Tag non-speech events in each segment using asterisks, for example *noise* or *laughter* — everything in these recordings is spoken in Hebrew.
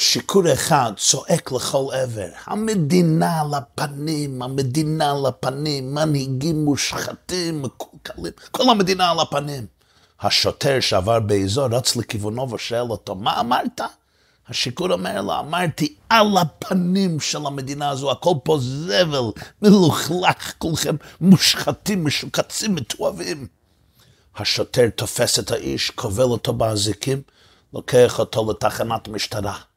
שיכור אחד צועק לכל עבר, המדינה לפנים, המדינה לפנים, מנהיגים מושחתים, מקולקלים, כל המדינה על הפנים. השוטר שעבר באזור רץ לכיוונו ושואל אותו, מה אמרת? השיכור אומר לו, אמרתי, על הפנים של המדינה הזו, הכל פה זבל, מלוכלך, כולכם מושחתים, משוקצים, מתועבים. השוטר תופס את האיש, כובל אותו באזיקים, לוקח אותו לתחנת משטרה.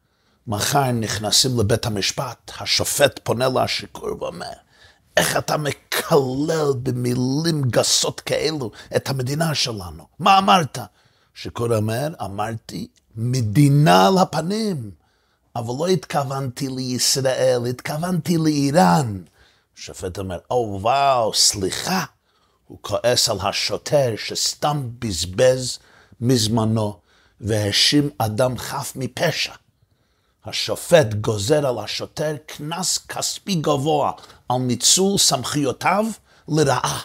מחר נכנסים לבית המשפט, השופט פונה לשיכור ואומר, איך אתה מקלל במילים גסות כאלו את המדינה שלנו? מה אמרת? שיכור אומר, אמרתי, מדינה על הפנים, אבל לא התכוונתי לישראל, התכוונתי לאיראן. השופט אומר, או oh, וואו, סליחה. הוא כועס על השוטר שסתם בזבז מזמנו והאשים אדם חף מפשע. השופט גוזר על השוטר קנס כספי גבוה על ניצול סמכויותיו לרעה.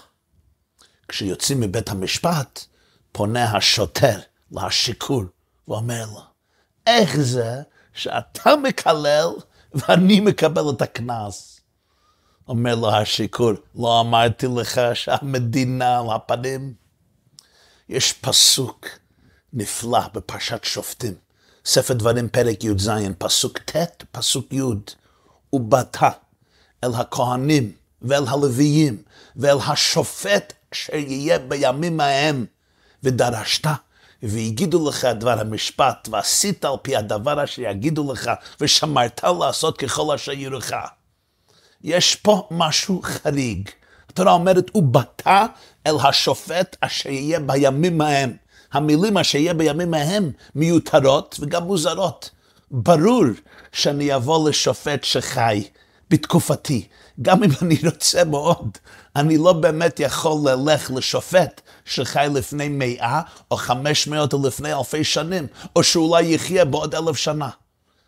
כשיוצאים מבית המשפט, פונה השוטר לשיכור ואומר לו, איך זה שאתה מקלל ואני מקבל את הקנס? אומר לו השיכור, לא אמרתי לך שהמדינה על הפנים? יש פסוק נפלא בפרשת שופטים, ספר דברים פרק י"ז, פסוק ט', פסוק י', ובאת אל הכהנים ואל הלוויים ואל השופט אשר יהיה בימים ההם, ודרשת ויגידו לך דבר המשפט, ועשית על פי הדבר אשר יגידו לך, ושמרת לעשות ככל אשר יורך. יש פה משהו חריג. התורה אומרת, ובאת אל השופט אשר יהיה בימים ההם. המילים אשר יהיה בימים ההם מיותרות וגם מוזרות. ברור שאני אבוא לשופט שחי בתקופתי, גם אם אני רוצה מאוד, אני לא באמת יכול ללך לשופט שחי לפני מאה או חמש מאות או לפני אלפי שנים, או שאולי יחיה בעוד אלף שנה.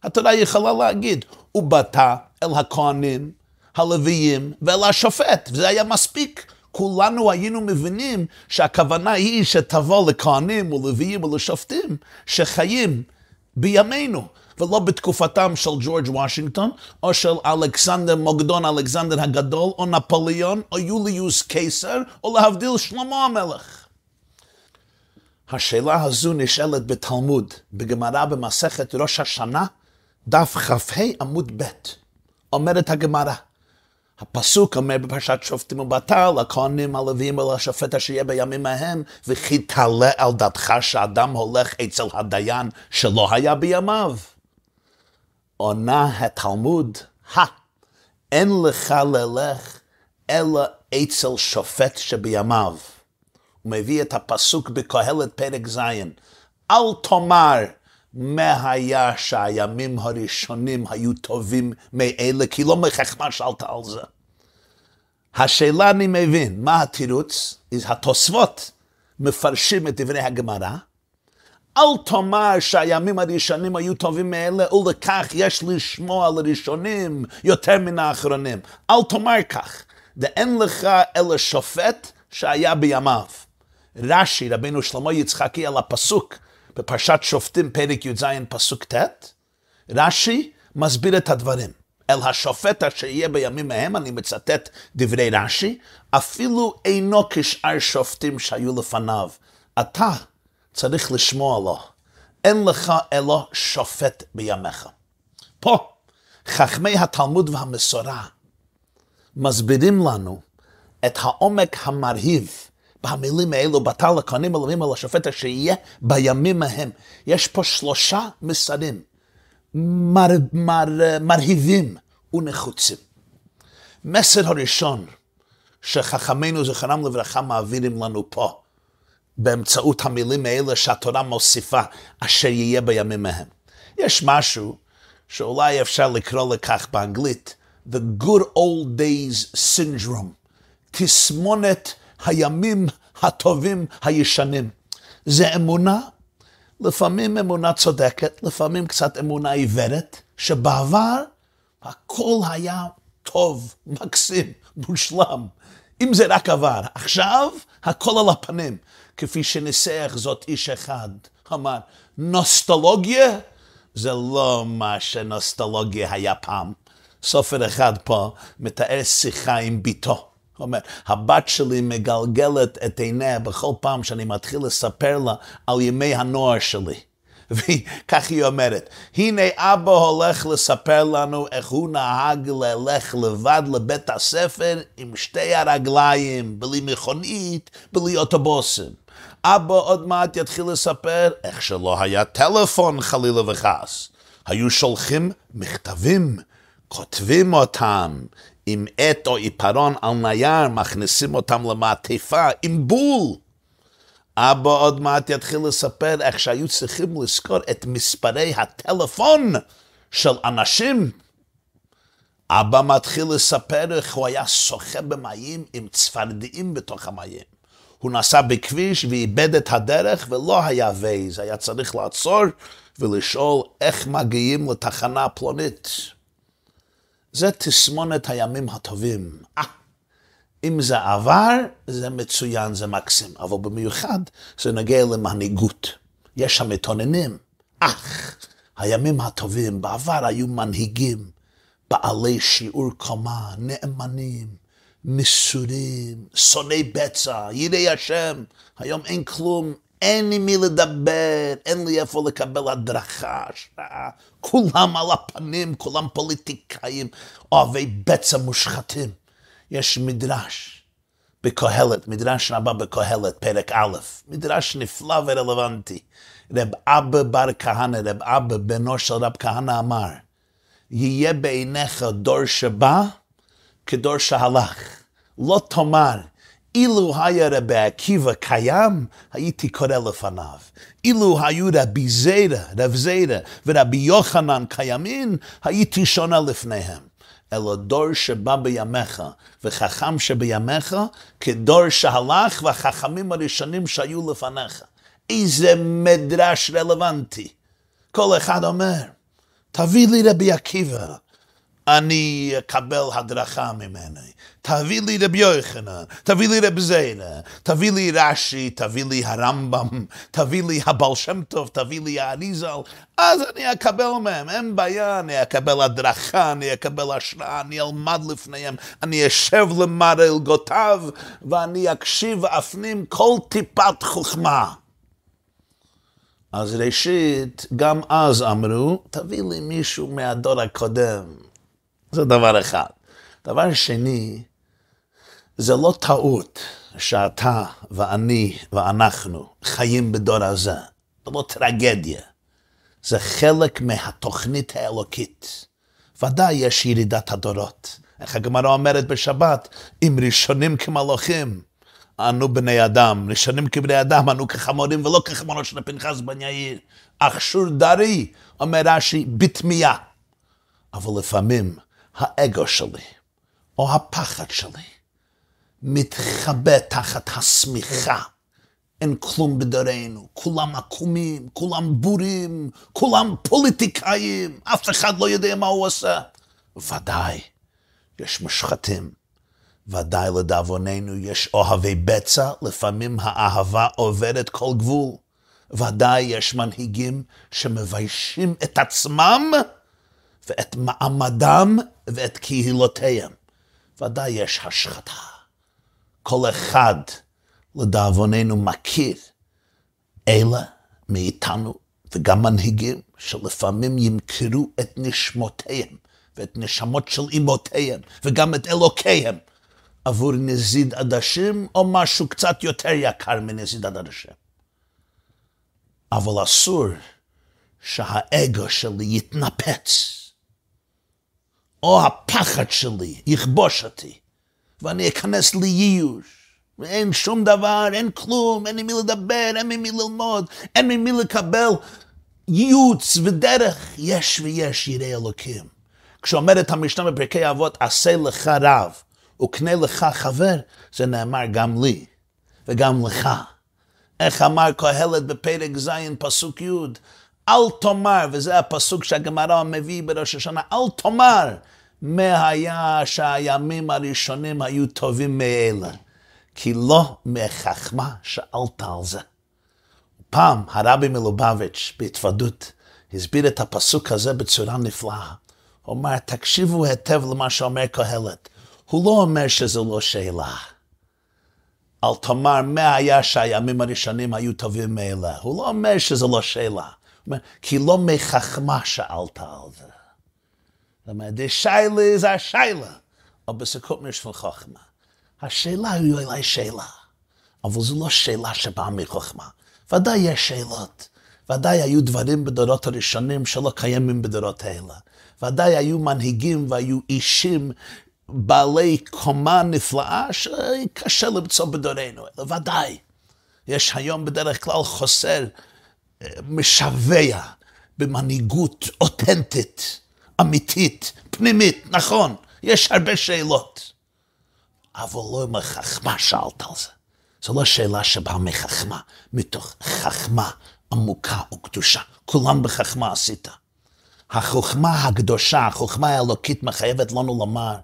התורה יכולה להגיד, ובאת אל הכהנים, הלוויים ואל השופט, וזה היה מספיק. כולנו היינו מבינים שהכוונה היא שתבוא לכהנים ולוויים ולשופטים שחיים בימינו. ולא בתקופתם של ג'ורג' וושינגטון, או של אלכסנדר מוקדון, אלכסנדר הגדול, או נפוליאון, או יוליוס קיסר, או להבדיל שלמה המלך. השאלה הזו נשאלת בתלמוד, בגמרא במסכת ראש השנה, דף כ"ה עמוד ב', אומרת הגמרא. הפסוק אומר בפרשת שופטים ובטל, לכהנים, הלווים ולשופט אשר יהיה בימים ההם, וכי תעלה על דתך שאדם הולך אצל הדיין שלא היה בימיו. עונה התלמוד, הא, אין לך ללך אלא אצל שופט שבימיו. הוא מביא את הפסוק בקהלת פרק ז', אל תאמר מה היה שהימים הראשונים היו טובים מאלה, כי לא מחכמה שאלת על זה. השאלה אני מבין, מה התירוץ? התוספות מפרשים את דברי הגמרא, אל תאמר שהימים הראשונים היו טובים מאלה, ולכך יש לשמוע לראשונים יותר מן האחרונים. אל תאמר כך, ואין לך אלא שופט שהיה בימיו. רש"י, רבינו שלמה יצחקי, על הפסוק בפרשת שופטים, פרק י"ז, פסוק ט', רש"י מסביר את הדברים. אל השופט אשר יהיה בימים ההם, אני מצטט דברי רש"י, אפילו אינו כשאר שופטים שהיו לפניו. אתה צריך לשמוע לו. אין לך אלא שופט בימיך. פה, חכמי התלמוד והמסורה מסבירים לנו את העומק המרהיב במילים האלו, בתר לכהנים אלוהים על השופט אשר יהיה בימים ההם. יש פה שלושה מסרים מר, מר, מרהיבים ונחוצים. מסר הראשון שחכמינו זכרם לברכה מעבירים לנו פה, באמצעות המילים האלה שהתורה מוסיפה, אשר יהיה בימים ההם. יש משהו שאולי אפשר לקרוא לכך באנגלית, The Good Old Days Syndrome, תסמונת הימים הטובים הישנים. זה אמונה, לפעמים אמונה צודקת, לפעמים קצת אמונה עיוורת, שבעבר הכל היה טוב, מקסים, מושלם. אם זה רק עבר. עכשיו, הכל על הפנים. כפי שניסח זאת איש אחד, אמר, נוסטולוגיה זה לא מה שנוסטולוגיה היה פעם. סופר אחד פה מתאר שיחה עם בתו. אומר, הבת שלי מגלגלת את עיניה בכל פעם שאני מתחיל לספר לה על ימי הנוער שלי. *laughs* וכך היא אומרת, הנה אבא הולך לספר לנו איך הוא נהג ללך לבד לבית הספר עם שתי הרגליים, בלי מכונית, בלי אוטובוסים. אבא עוד מעט יתחיל לספר איך שלא היה טלפון חלילה וחס. היו שולחים מכתבים, כותבים אותם עם עט או עיפרון על נייר, מכניסים אותם למעטפה עם בול. אבא עוד מעט יתחיל לספר איך שהיו צריכים לזכור את מספרי הטלפון של אנשים. אבא מתחיל לספר איך הוא היה שוחה במים עם צפרדעים בתוך המים. הוא נסע בכביש ואיבד את הדרך ולא היה וייז, היה צריך לעצור ולשאול איך מגיעים לתחנה פלונית. זה תסמונת הימים הטובים. אה, אם זה עבר, זה מצוין, זה מקסים, אבל במיוחד זה נוגע למנהיגות. יש שם מתוננים, אך הימים הטובים, בעבר היו מנהיגים, בעלי שיעור קומה, נאמנים, מסורים, שונאי בצע, יראי השם, היום אין כלום, אין עם מי לדבר, אין לי איפה לקבל הדרכה, השראה. כולם על הפנים, כולם פוליטיקאים, אוהבי בצע מושחתים. יש מדרש בקהלת, מדרש רבה בקהלת, פרק א', מדרש נפלא ורלוונטי. רב אבא בר כהנא, רב אבא בנו של רב כהנא אמר, יהיה בעיניך דור שבא כדור שהלך. לא תאמר, אילו היה רבי עקיבא קיים, הייתי קורא לפניו. אילו היו רבי זירא, רב זירא ורבי יוחנן קיימים, הייתי שונה לפניהם. אלא דור שבא בימיך, וחכם שבימיך, כדור שהלך והחכמים הראשונים שהיו לפניך. איזה מדרש רלוונטי. כל אחד אומר, תביא לי רבי עקיבא, אני אקבל הדרכה ממני. תביא לי רבי יוחנן, תביא לי רבי זיינה, תביא לי רש"י, תביא לי הרמב"ם, תביא לי הבעל שם טוב, תביא לי האריזל, אז אני אקבל מהם, אין בעיה, אני אקבל הדרכה, אני אקבל השראה, אני אלמד לפניהם, אני אשב למעלה אל גותיו, ואני אקשיב ואפנים כל טיפת חוכמה. אז ראשית, גם אז אמרו, תביא לי מישהו מהדור הקודם. זה דבר אחד. דבר שני, זה לא טעות שאתה ואני ואנחנו חיים בדור הזה. זה לא טרגדיה. זה חלק מהתוכנית האלוקית. ודאי יש ירידת הדורות. איך הגמרא אומרת בשבת, אם ראשונים כמלוכים, אנו בני אדם, ראשונים כבני אדם, אנו כחמורים ולא כחמורות של פנחס בן יאיר. אך שור דרי, אומר רש"י, בתמיהה. אבל לפעמים האגו שלי, או הפחד שלי, מתחבא תחת השמיכה. אין כלום בדורנו, כולם עקומים, כולם בורים, כולם פוליטיקאים, אף אחד לא יודע מה הוא עושה. ודאי, יש מושחתים. ודאי לדאבוננו יש אוהבי בצע, לפעמים האהבה עוברת כל גבול. ודאי יש מנהיגים שמביישים את עצמם ואת מעמדם ואת קהילותיהם. ודאי יש השחתה. כל אחד, לדאבוננו, מכיר אלה מאיתנו, וגם מנהיגים, שלפעמים ימכרו את נשמותיהם ואת נשמות של אמותיהם, וגם את אלוקיהם, עבור נזיד עדשים, או משהו קצת יותר יקר מנזיד עדשים. אבל אסור שהאגו שלי יתנפץ, או הפחד שלי יכבוש אותי, ואני אכנס לייאוש. ואין שום דבר, אין כלום, אין עם מי לדבר, אין ממי ללמוד, אין ממי לקבל ייעוץ ודרך. יש ויש יראי אלוקים. כשאומרת המשנה בפרקי אבות, עשה לך רב וקנה לך חבר, זה נאמר גם לי וגם לך. איך אמר קהלת בפרק ז', פסוק י', אל תאמר, וזה הפסוק שהגמרא מביא בראש השנה, אל תאמר, מה היה שהימים הראשונים היו טובים מאלה, כי לא מחכמה שאלת על זה. פעם הרבי מלובביץ' בהתוודות הסביר את הפסוק הזה בצורה נפלאה. הוא אמר, תקשיבו היטב למה שאומר קהלת. הוא לא אומר שזו לא שאלה. אל תאמר מה היה שהימים הראשונים היו טובים מאלה. הוא לא אומר שזו לא שאלה. אומר, כי לא מחכמה שאלת על זה. אומרת, שיילה זה השיילה, אבל בסוכות משפל חוכמה. השאלה היא אולי שאלה, אבל זו לא שאלה שבאה מחוכמה. ודאי יש שאלות. ודאי היו דברים בדורות הראשונים שלא קיימים בדורות האלה. ודאי היו מנהיגים והיו אישים בעלי קומה נפלאה שקשה למצוא בדורנו, ודאי. יש היום בדרך כלל חוסר משווע במנהיגות אותנטית, אמיתית, פנימית, נכון, יש הרבה שאלות. אבל לא עם החכמה שאלת על זה. זו לא שאלה שבאה מחכמה, מתוך חכמה עמוקה וקדושה. כולם בחכמה עשית. החוכמה הקדושה, החוכמה האלוקית מחייבת לנו לומר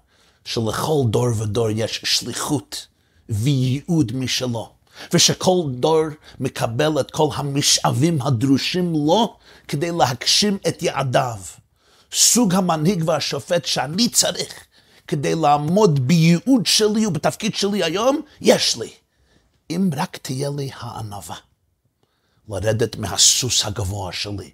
שלכל דור ודור יש שליחות וייעוד משלו, ושכל דור מקבל את כל המשאבים הדרושים לו כדי להגשים את יעדיו. סוג המנהיג והשופט שאני צריך כדי לעמוד בייעוד שלי ובתפקיד שלי היום, יש לי. אם רק תהיה לי הענווה. לרדת מהסוס הגבוה שלי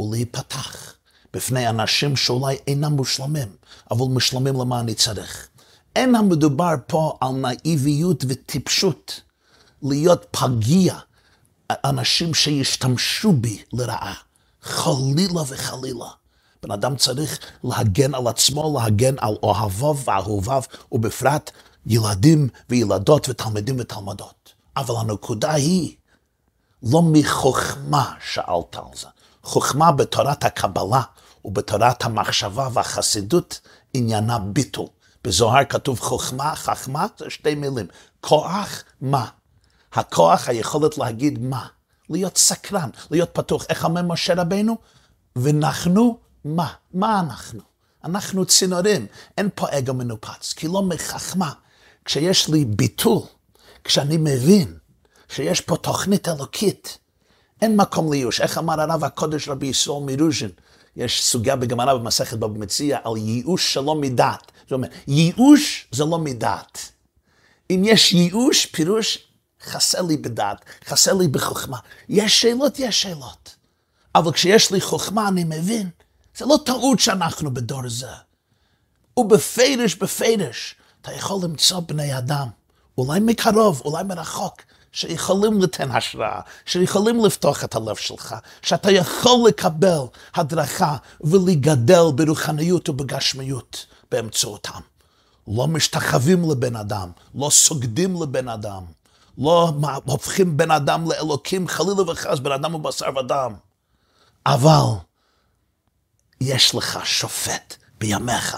ולהיפתח בפני אנשים שאולי אינם מושלמים, אבל מושלמים למה אני צריך. אין המדובר פה על נאיביות וטיפשות, להיות פגיע, אנשים שישתמשו בי לרעה, חלילה וחלילה. בן אדם צריך להגן על עצמו, להגן על אוהביו ואהוביו, ובפרט ילדים וילדות ותלמידים ותלמדות. אבל הנקודה היא, לא מחוכמה שאלת על זה. חוכמה בתורת הקבלה ובתורת המחשבה והחסידות עניינה ביטול. בזוהר כתוב חוכמה, חכמה, זה שתי מילים. כוח, מה? הכוח, היכולת להגיד מה. להיות סקרן, להיות פתוח. איך אומר משה רבנו? ואנחנו מה? מה אנחנו? אנחנו צינורים, אין פה אגו מנופץ, כי לא מחכמה. כשיש לי ביטול, כשאני מבין שיש פה תוכנית אלוקית, אין מקום לייאוש. איך אמר הרב הקודש רבי ישראל מרוז'ין? יש סוגיה בגמרא במסכת בבא מציע על ייאוש שלא מדעת. זאת אומרת, ייאוש זה לא מדעת. אם יש ייאוש, פירוש חסר לי בדעת, חסר לי בחוכמה. יש שאלות, יש שאלות. אבל כשיש לי חוכמה, אני מבין. זה לא טעות שאנחנו בדור הזה. ובפרש, בפרש, אתה יכול למצוא בני אדם, אולי מקרוב, אולי מרחוק, שיכולים לתן השראה, שיכולים לפתוח את הלב שלך, שאתה יכול לקבל הדרכה ולגדל ברוחניות ובגשמיות באמצעותם. לא משתחווים לבן אדם, לא סוגדים לבן אדם, לא הופכים בן אדם לאלוקים, חלילה וחס, בן אדם הוא בשר ודם. אבל יש לך שופט בימיך.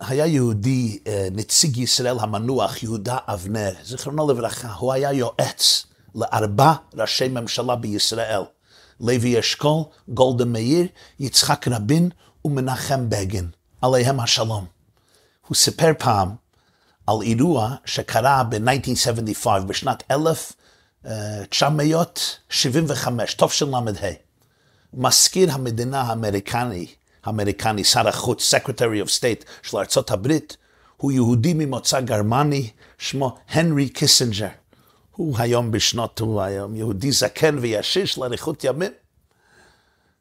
היה יהודי, אה, נציג ישראל המנוח, יהודה אבנר, זיכרונו לברכה, הוא היה יועץ לארבע ראשי ממשלה בישראל, לוי אשכול, גולדה מאיר, יצחק רבין ומנחם בגין, עליהם השלום. הוא סיפר פעם על אירוע שקרה ב-1975, בשנת 1975, תשל"ה. מזכיר המדינה האמריקני, האמריקני, שר החוץ, Secretary of State של ארצות הברית, הוא יהודי ממוצא גרמני, שמו הנרי קיסינג'ר. הוא היום בשנות, הוא היום יהודי זקן וישיש לאריכות ימים.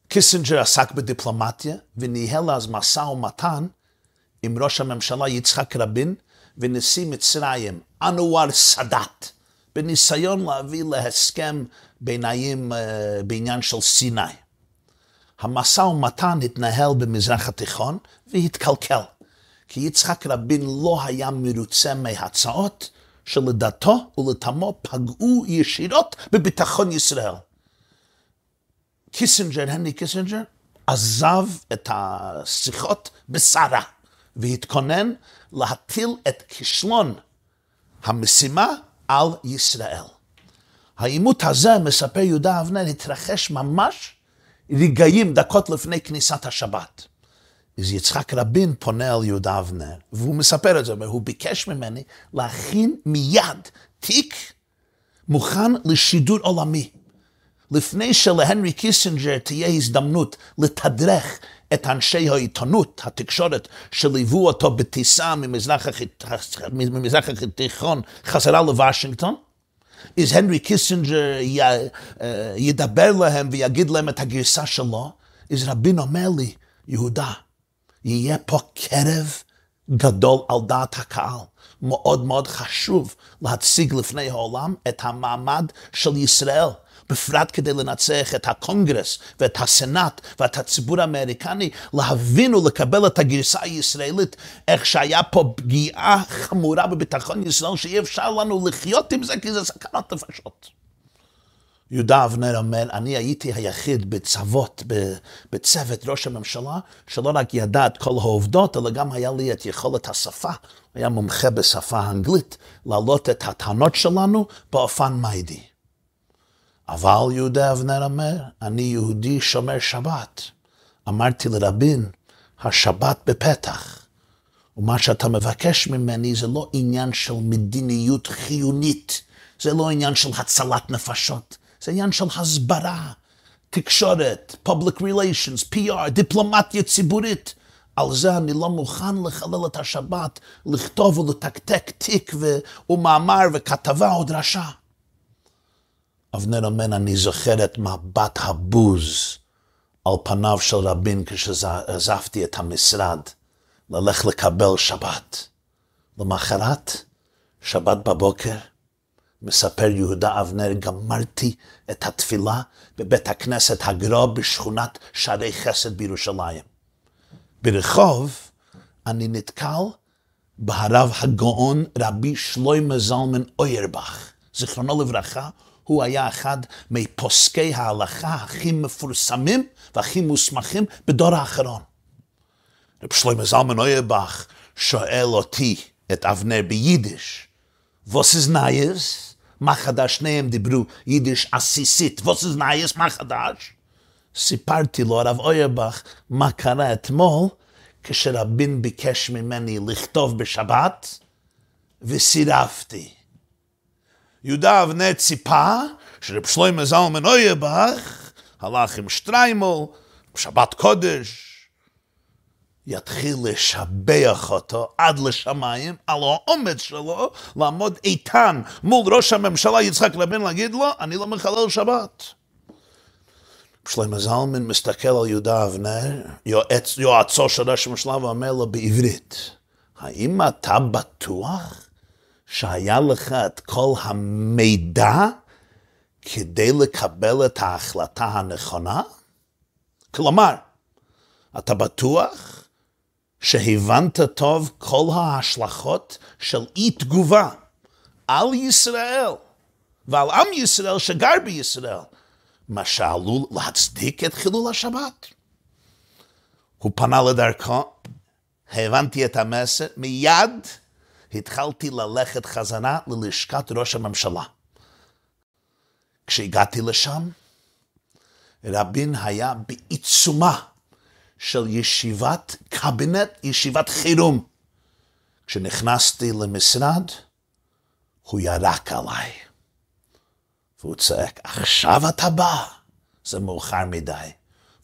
קיסינג'ר עסק בדיפלומטיה וניהל אז משא ומתן עם ראש הממשלה יצחק רבין ונשיא מצרים אנואר סאדאת, בניסיון להביא להסכם ביניים uh, בעניין של סיני. המשא ומתן התנהל במזרח התיכון והתקלקל, כי יצחק רבין לא היה מרוצה מהצעות שלדעתו ולטעמו פגעו ישירות בביטחון ישראל. קיסינג'ר, הנרי קיסינג'ר, עזב את השיחות בסערה והתכונן להטיל את כישלון המשימה על ישראל. העימות הזה, מספר יהודה אבנר, התרחש ממש רגעים, דקות לפני כניסת השבת. אז יצחק רבין פונה אל יהודה אבנר, והוא מספר את זה, והוא ביקש ממני להכין מיד תיק מוכן לשידור עולמי. לפני שלהנרי קיסינג'ר תהיה הזדמנות לתדרך את אנשי העיתונות, התקשורת, שליוו אותו בטיסה ממזרח, ממזרח התיכון חזרה לוושינגטון, אז הנרי קיסינג'ר י, ידבר להם ויגיד להם את הגרסה שלו, אז רבין אומר לי, יהודה, יהיה פה קרב גדול על דעת הקהל. מאוד מאוד חשוב להציג לפני העולם את המעמד של ישראל. בפרט כדי לנצח את הקונגרס ואת הסנאט ואת הציבור האמריקני, להבין ולקבל את הגרסה הישראלית, איך שהיה פה פגיעה חמורה בביטחון ישראל, שאי אפשר לנו לחיות עם זה, כי זה סכנת נפשות. יהודה אבנר אומר, אני הייתי היחיד בצוות, בצוות ראש הממשלה, שלא רק ידע את כל העובדות, אלא גם היה לי את יכולת השפה, היה מומחה בשפה האנגלית, להעלות את הטענות שלנו באופן מיידי. אבל יהודה אבנר אומר, אני יהודי שומר שבת. אמרתי לרבין, השבת בפתח. ומה שאתה מבקש ממני זה לא עניין של מדיניות חיונית, זה לא עניין של הצלת נפשות, זה עניין של הסברה, תקשורת, public relations, PR, דיפלומטיה ציבורית. על זה אני לא מוכן לחלל את השבת, לכתוב ולתקתק תיק ומאמר וכתבה או דרשה. אבנר אומר, אני זוכר את מבט הבוז על פניו של רבין כשעזבתי את המשרד, ללך לקבל שבת. למחרת, שבת בבוקר, מספר יהודה אבנר, גמרתי את התפילה בבית הכנסת הגרוע בשכונת שערי חסד בירושלים. ברחוב אני נתקל בהרב הגאון רבי שלוימה זלמן אוירבך, זיכרונו לברכה, הוא היה אחד מפוסקי ההלכה הכי מפורסמים והכי מוסמכים בדור האחרון. רב שלמה זלמן אוירבך שואל אותי, את אבנר ביידיש, וואָס איז נייעס? מה חדש? שניהם דיברו יידיש עסיסית. וואָס איז נייעס? מה חדש? סיפרתי לו, הרב אוירבך, מה קרה אתמול כשרבין ביקש ממני לכתוב בשבת, וסירבתי. יהודה אבנר ציפה שרב שלוימה זלמן אוירבך הלך עם שטריימל, בשבת קודש, יתחיל לשבח אותו עד לשמיים על האומץ שלו לעמוד איתן מול ראש הממשלה יצחק רבין להגיד לו, אני לא מחלל שבת. שלמה זלמן מסתכל על יהודה אבנר, יועצו של ראש הממשלה, ואומר לו בעברית, האם אתה בטוח שהיה לך את כל המידע כדי לקבל את ההחלטה הנכונה? כלומר, אתה בטוח שהבנת טוב כל ההשלכות של אי תגובה על ישראל ועל עם ישראל שגר בישראל, מה שעלול להצדיק את חילול השבת. הוא פנה לדרכו, הבנתי את המסר, מיד התחלתי ללכת חזרה ללשכת ראש הממשלה. כשהגעתי לשם, רבין היה בעיצומה של ישיבת קבינט, ישיבת חירום. כשנכנסתי למשרד, הוא ירק עליי. והוא צועק, עכשיו אתה בא? זה מאוחר מדי.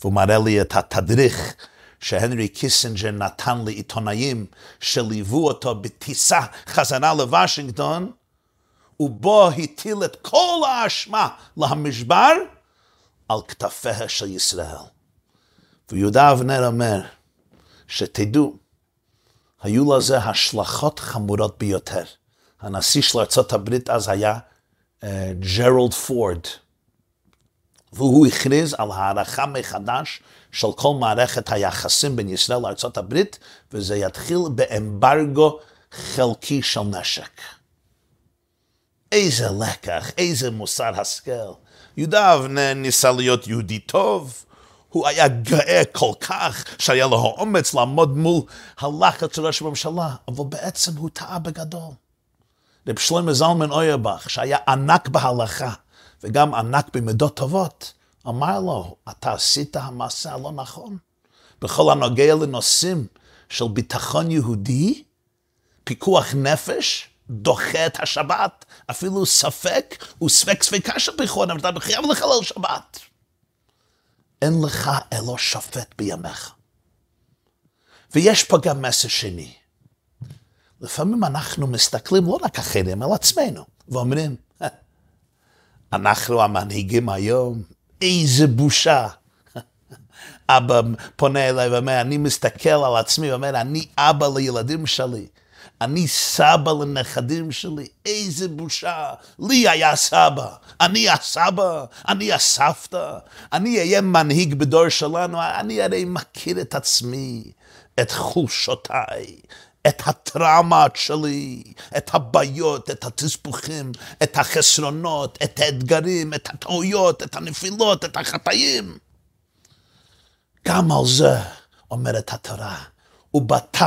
והוא מראה לי את התדריך שהנרי קיסינג'ר נתן לעיתונאים שליוו אותו בטיסה חזרה לוושינגטון, ובו הטיל את כל האשמה למשבר על כתפיה של ישראל. ויהודה אבנר אומר, שתדעו, היו לזה השלכות חמורות ביותר. הנשיא של ארה"ב אז היה אה, ג'רלד פורד, והוא הכריז על הערכה מחדש של כל מערכת היחסים בין ישראל לארה"ב, וזה יתחיל באמברגו חלקי של נשק. איזה לקח, איזה מוסר השכל. יהודה אבנר ניסה להיות יהודי טוב, הוא היה גאה כל כך שהיה לו האומץ לעמוד מול הלחץ של ראש הממשלה, אבל בעצם הוא טעה בגדול. רב שלמה זלמן אוירבך, שהיה ענק בהלכה וגם ענק במידות טובות, אמר לו, אתה עשית המעשה הלא נכון. בכל הנוגע לנושאים של ביטחון יהודי, פיקוח נפש דוחה את השבת, אפילו ספק וספק ספקה של פריחון, אבל אתה חייב לחלל שבת. אין לך אלו שופט בימיך. ויש פה גם מסר שני. לפעמים אנחנו מסתכלים לא רק אחרים, על עצמנו, ואומרים, אנחנו המנהיגים היום, איזה בושה. *laughs* אבא פונה אליי ואומר, אני מסתכל על עצמי ואומר, אני אבא לילדים שלי. אני סבא לנכדים שלי, איזה בושה. לי היה סבא, אני הסבא, אני הסבתא, אני אהיה מנהיג בדור שלנו, אני הרי מכיר את עצמי, את חולשותיי, את הטראומות שלי, את הבעיות, את התסבוכים, את החסרונות, את האתגרים, את הטעויות, את הנפילות, את החטאים. גם על זה אומרת התורה. ובאת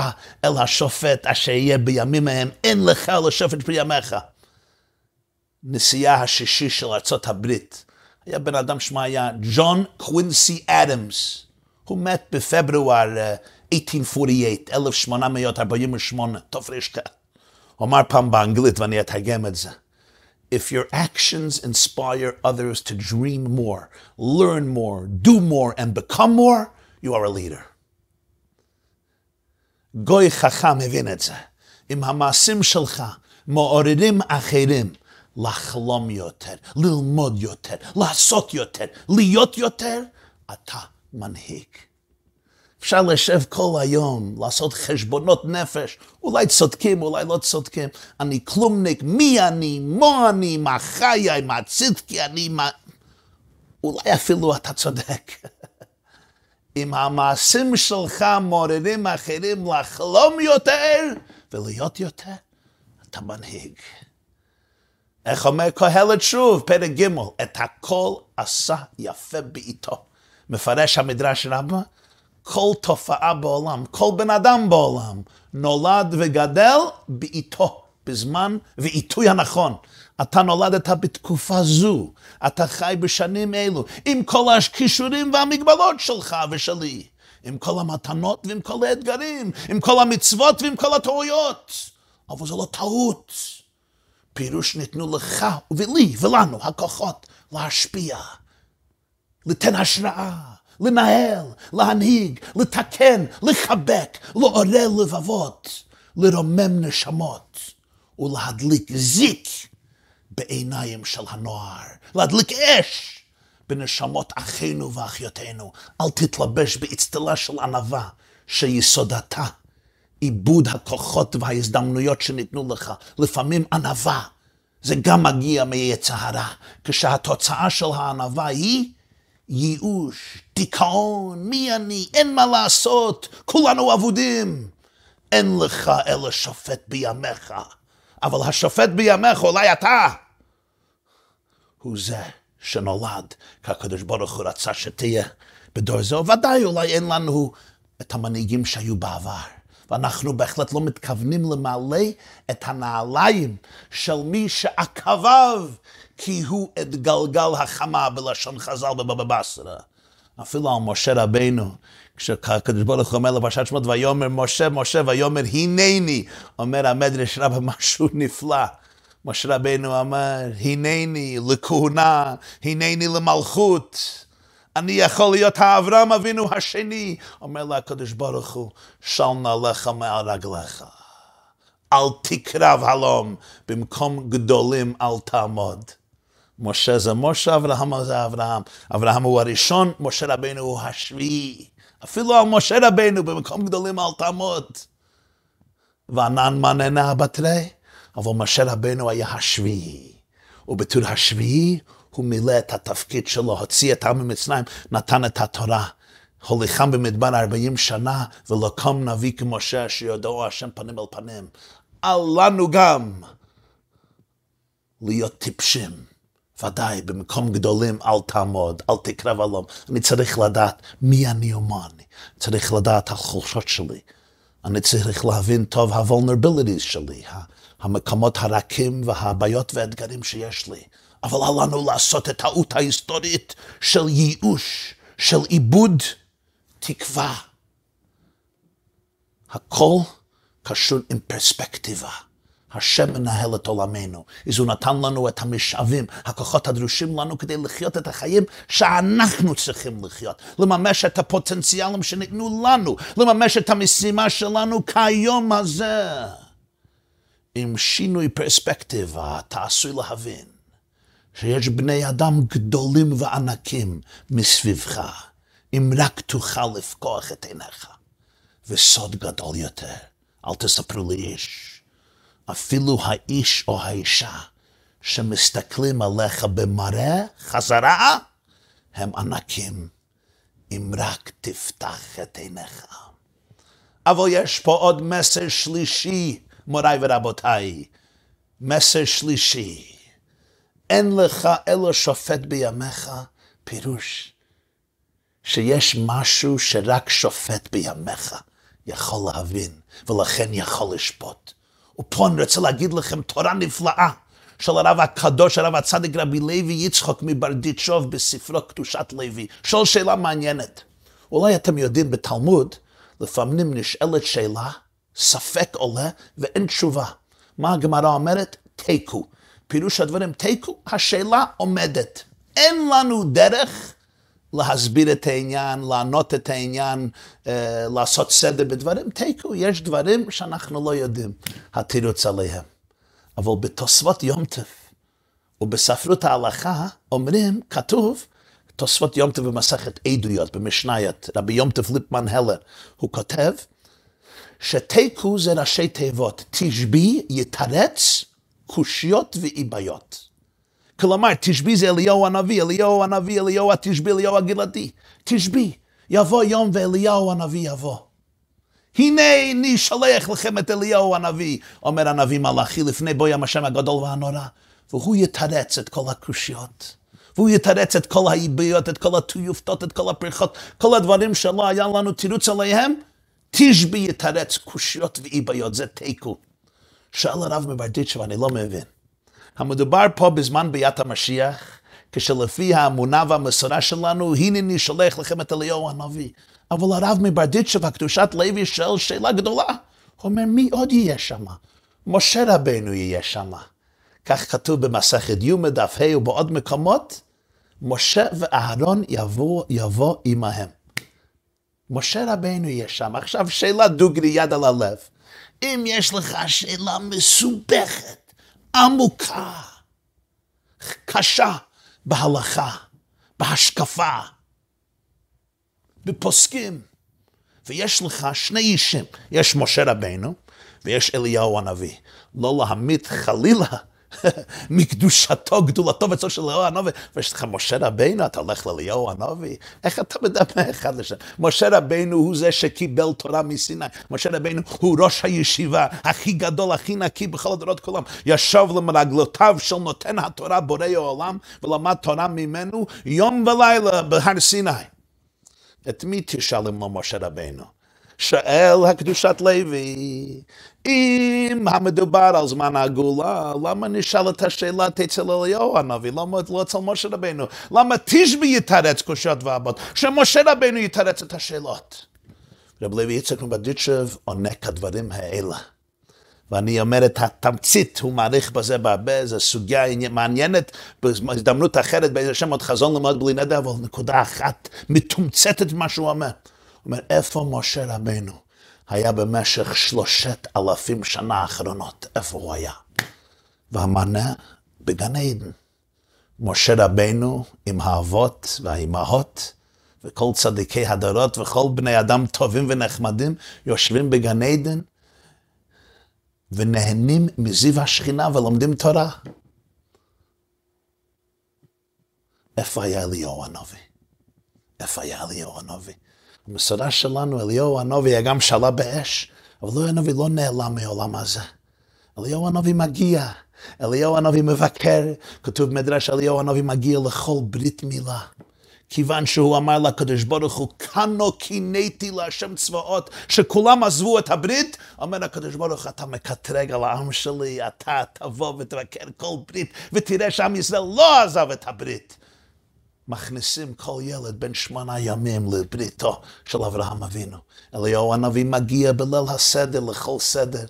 אל השופט אשר יהיה בימים ההם, אין לך לשופט בימיך. נשיאה השישי של ארצות הברית, היה בן אדם שמו היה ג'ון קווינסי אדמס. הוא מת בפברואר 1848, 1848, תפרשת. הוא אמר פעם באנגלית, ואני אתרגם את זה. If your actions inspire others to dream more, learn more, do more, and become more, you are a leader. גוי חכם הבין את זה. אם המעשים שלך מעוררים אחרים לחלום יותר, ללמוד יותר, לעשות יותר, להיות יותר, אתה מנהיג. אפשר לשב כל היום, לעשות חשבונות נפש, אולי צודקים, אולי לא צודקים. אני כלומניק, מי אני, מה אני, מה חיי, מה צדקי אני, מה... אולי אפילו אתה צודק. *laughs* אם המעשים שלך מעוררים אחרים לחלום יותר ולהיות יותר, אתה מנהיג. איך אומר קהלת שוב, פרק ג', את הכל עשה יפה בעיתו. מפרש המדרש רבה, כל תופעה בעולם, כל בן אדם בעולם, נולד וגדל בעיתו, בזמן ועיתוי הנכון. אתה נולדת בתקופה זו, אתה חי בשנים אלו, עם כל הכישורים והמגבלות שלך ושלי, עם כל המתנות ועם כל האתגרים, עם כל המצוות ועם כל הטעויות. אבל זו לא טעות. פירוש ניתנו לך ולי ולנו הכוחות להשפיע, לתן השראה, לנהל, להנהיג, לתקן, לחבק, לעורר לבבות, לרומם נשמות ולהדליק זיק בעיניים של הנוער, להדליק אש בנשמות אחינו ואחיותינו. אל תתלבש באצטלה של ענווה שיסודתה עיבוד הכוחות וההזדמנויות שניתנו לך. לפעמים ענווה, זה גם מגיע מיצר הרע, כשהתוצאה של הענווה היא ייאוש, דיכאון, מי אני, אין מה לעשות, כולנו אבודים. אין לך אלא שופט בימיך. אבל השופט בימיך, אולי אתה, הוא זה שנולד, כי הקדוש ברוך הוא רצה שתהיה בדור זה, ודאי אולי אין לנו את המנהיגים שהיו בעבר. ואנחנו בהחלט לא מתכוונים למלא את הנעליים של מי שעקביו כי הוא את גלגל החמה בלשון חז"ל בבבא בסרה. אפילו על משה רבינו, כשהקדוש ברוך הוא אומר לפרשת שמות ויאמר משה משה ויאמר הנני, אומר המדרש רבה *laughs* משהו נפלא. משה רבינו אמר, הנני לכהונה, הנני למלכות. אני יכול להיות האברהם אבינו השני. אומר לה הקדוש ברוך הוא, של נעליך מעל רגליך. אל תקרב הלום, במקום גדולים אל תעמוד. משה זה משה, אברהם זה אברהם. אברהם הוא הראשון, משה רבינו הוא השביעי. אפילו על משה רבינו במקום גדולים אל תעמוד. וענן מננה בתרי, אבל משה רבינו היה השביעי. ובתור השביעי הוא מילא את התפקיד שלו, הוציא את העם ממצרים, נתן את התורה. הוליכם במדבר ארבעים שנה, ולא קם נביא כמשה שיודעו השם פנים אל פנים. אל לנו גם להיות טיפשים. ודאי, במקום גדולים אל תעמוד, אל תקרב עלום. אני צריך לדעת מי אני ומה אני. צריך לדעת החולשות שלי. אני צריך להבין טוב ה-vulnerabilities שלי, המקומות הרכים והבעיות והאתגרים שיש לי. אבל אל לנו לעשות את טעות ההיסטורית של ייאוש, של עיבוד תקווה. הכל קשור עם פרספקטיבה. השם מנהל את עולמנו. אז הוא נתן לנו את המשאבים, הכוחות הדרושים לנו כדי לחיות את החיים שאנחנו צריכים לחיות. לממש את הפוטנציאלים שניתנו לנו, לממש את המשימה שלנו כיום הזה. עם שינוי פרספקטיבה, אתה עשוי להבין שיש בני אדם גדולים וענקים מסביבך, אם רק תוכל לפקוח את עיניך. וסוד גדול יותר, אל תספרו לי איש. אפילו האיש או האישה שמסתכלים עליך במראה חזרה, הם ענקים, אם רק תפתח את עיניך. אבל יש פה עוד מסר שלישי, מוריי ורבותיי. מסר שלישי. אין לך אלא שופט בימיך, פירוש שיש משהו שרק שופט בימיך יכול להבין, ולכן יכול לשפוט. ופה אני רוצה להגיד לכם תורה נפלאה של הרב הקדוש, הרב הצדיק רבי לוי יצחוק מברדיצ'וב בספרו קדושת לוי. שואל שאלה מעניינת. אולי אתם יודעים בתלמוד, לפעמים נשאלת שאלה, ספק עולה ואין תשובה. מה הגמרא אומרת? תיקו. פירוש הדברים תיקו, השאלה עומדת. אין לנו דרך להסביר את העניין, לענות את העניין, אה, לעשות סדר בדברים. תיקו, יש דברים שאנחנו לא יודעים התירוץ עליהם. אבל בתוספות יום טף ובספרות ההלכה אומרים, כתוב, תוספות יום טף במסכת עדויות, במשניית, רבי יום טף ליפמן הלר, הוא כותב, שתיקו זה ראשי תיבות, תשבי, יתרץ, קושיות ואיביות. כלומר, תשבי זה אליהו הנביא, אליהו הנביא, אליהו התשבי, אליהו הגלעדי. תשבי, יבוא יום ואליהו הנביא יבוא. הנה אני שולח לכם את אליהו הנביא, אומר הנביא מלאכי לפני בוים השם הגדול והנורא, והוא יתרץ את כל הקושיות. והוא יתרץ את כל האיביות, את כל הטויופתות, את כל הפריחות, כל הדברים שלא היה לנו תירוץ עליהם, תשבי יתרץ קושיות ואיביות, זה תיקו. שאל הרב מברדיצ'ב, אני לא מבין. המדובר פה בזמן ביאת המשיח, כשלפי האמונה והמסורה שלנו, הנה אני שולח לכם את אליהו הנביא. אבל הרב מברדיצ'ב, הקדושת לוי, שואל שאלה גדולה. הוא אומר, מי עוד יהיה שם? משה רבנו יהיה שם. כך כתוב במסכת י' דף ה' ובעוד מקומות, משה ואהרון יבוא, יבוא עמהם. משה רבנו יהיה שם. עכשיו שאלה דוגרי יד על הלב. אם יש לך שאלה מסובכת, עמוקה, קשה בהלכה, בהשקפה, בפוסקים. ויש לך שני אישים, יש משה רבנו ויש אליהו הנביא. לא להמית חלילה *laughs* מקדושתו, גדולתו וצור של אליהו הנביא, ויש לך משה רבינו, אתה הולך לאליהו הנביא, איך אתה מדבר אחד לשם? משה רבינו הוא זה שקיבל תורה מסיני, משה רבינו הוא ראש הישיבה הכי גדול, הכי נקי בכל הדורות כולם, ישב למרגלותיו של נותן התורה בורא העולם, ולמד תורה ממנו יום ולילה בהר סיני. את מי תשאל אם לא משה רבינו? שואל הקדושת לוי, אם המדובר על זמן הגאולה, למה נשאל את השאלה אצל אליהו הנביא? למה לא אצל משה רבנו? למה תשבי יתרץ קושיות ואבות? שמשה רבנו יתרץ את השאלות. רב לוי יצחק מבדיצ'ב עונה כדברים האלה. ואני אומר את התמצית, הוא מעריך בזה בהרבה, זו סוגיה מעניינת, בהזדמנות אחרת, באיזה שם עוד חזון ללמוד בלי נדר, אבל נקודה אחת מתומצתת מה שהוא אומר. אומר, איפה משה רבנו היה במשך שלושת אלפים שנה האחרונות? איפה הוא היה? והמענה בגן עדן. משה רבנו עם האבות והאימהות וכל צדיקי הדורות וכל בני אדם טובים ונחמדים יושבים בגן עדן ונהנים מזיו השכינה ולומדים תורה. איפה היה אליהו הנביא? איפה היה אליהו הנביא? המסורה שלנו, אליהו היה גם שאלה באש, אבל אליהו הנביא לא נעלם מעולם הזה. אליהו הנביא מגיע, אליהו הנביא מבקר, כתוב מדרש אליהו הנביא מגיע לכל ברית מילה. כיוון שהוא אמר לקדוש ברוך הוא, כנו קינאתי להשם צבאות, שכולם עזבו את הברית, אומר הקדוש ברוך אתה מקטרג על העם שלי, אתה תבוא ותבקר כל ברית, ותראה שעם ישראל לא עזב את הברית. מכניסים כל ילד בן שמונה ימים לבריתו של אברהם אבינו. אליהו הנביא מגיע בליל הסדר לכל סדר,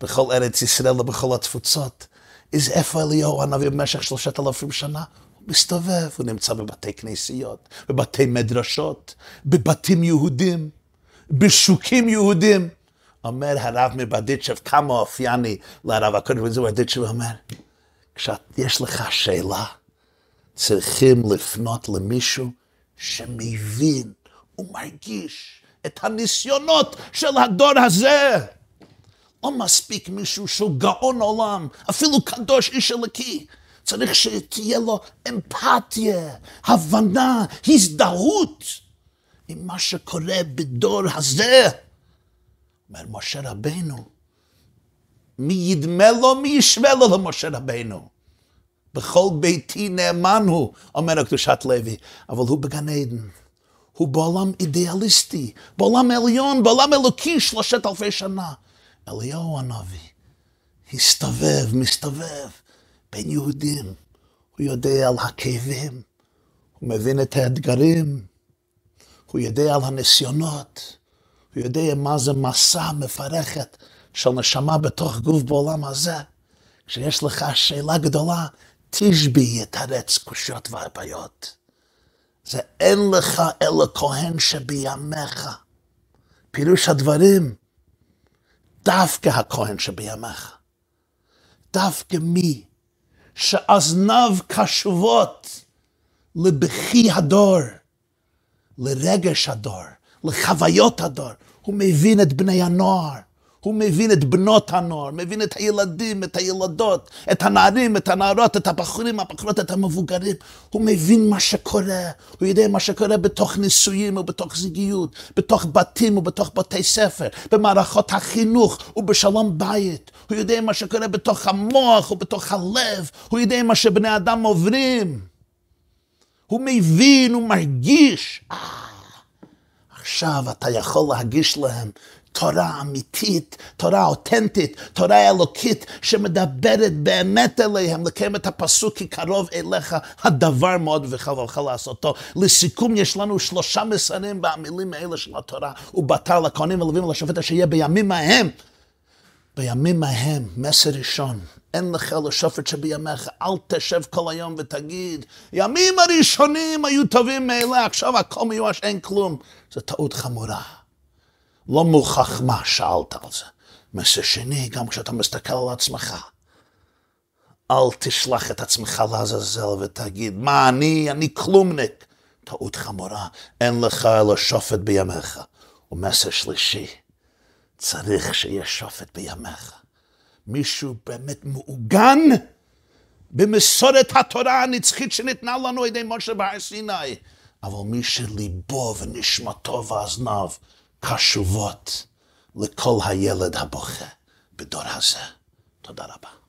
בכל ארץ ישראל ובכל התפוצות. איזה איפה אליהו הנביא במשך שלושת אלפים שנה? הוא מסתובב, הוא נמצא בבתי כנסיות, בבתי מדרשות, בבתים יהודים, בשוקים יהודים. אומר הרב מבדיצ'ב, כמה אופייני לרב הקודם, וזה ברדיצ'ב אומר, כשיש לך שאלה, צריכים לפנות למישהו שמבין ומרגיש את הניסיונות של הדור הזה. לא מספיק מישהו שהוא גאון עולם, אפילו קדוש איש אלוקי. צריך שתהיה לו אמפתיה, הבנה, הזדהות עם מה שקורה בדור הזה. אומר משה רבנו, מי ידמה לו, מי ישווה לו למשה רבנו. בכל ביתי נאמן הוא, אומר הקדושת לוי, אבל הוא בגן עדן. הוא בעולם אידיאליסטי, בעולם עליון, בעולם אלוקי שלושת אלפי שנה. אליהו הנביא הסתובב, מסתובב בין יהודים. הוא יודע על הכאבים, הוא מבין את האתגרים, הוא יודע על הניסיונות, הוא יודע מה זה מסע מפרכת של נשמה בתוך גוף בעולם הזה. כשיש לך שאלה גדולה, תשבי את הרץ קושיות והבעיות. זה אין לך אלא כהן שבימיך. פירוש הדברים, דווקא הכהן שבימיך. דווקא מי שאזניו קשובות לבכי הדור, לרגש הדור, לחוויות הדור. הוא מבין את בני הנוער, הוא מבין את בנות הנוער, מבין את הילדים, את הילדות, את הנערים, את הנערות, את הבחורים, הבחורות, את המבוגרים. הוא מבין מה שקורה, הוא יודע מה שקורה בתוך נישואים ובתוך זוגיות, בתוך בתים ובתוך בתי ספר, במערכות החינוך ובשלום בית. הוא יודע מה שקורה בתוך המוח ובתוך הלב, הוא יודע מה שבני אדם עוברים. הוא מבין, הוא מרגיש. אה, עכשיו אתה יכול להגיש להם תורה אמיתית, תורה אותנטית, תורה אלוקית, שמדברת באמת אליהם, לקיים את הפסוק כי קרוב אליך הדבר מאוד וחברך לעשותו. לסיכום, יש לנו שלושה מסרים במילים האלה של התורה, ובתר לכהנים ולווים ולשופט אשר יהיה בימים ההם. בימים ההם, מסר ראשון, אין לך לשופט שבימיך, אל תשב כל היום ותגיד, ימים הראשונים היו טובים מאלה, עכשיו הכל מיואש, אין כלום. זו טעות חמורה. לא מוכח מה שאלת על זה. מסר שני, גם כשאתה מסתכל על עצמך, אל תשלח את עצמך לעזאזל ותגיד, מה אני, אני כלומניק. טעות חמורה, אין לך אלא שופט בימיך. ומסר שלישי, צריך שיהיה שופט בימיך. מישהו באמת מעוגן במסורת התורה הנצחית שניתנה לנו על ידי משה בהר סיני, אבל מי שליבו ונשמתו ואזניו קשובות לכל הילד הבוכה בדור הזה. תודה רבה.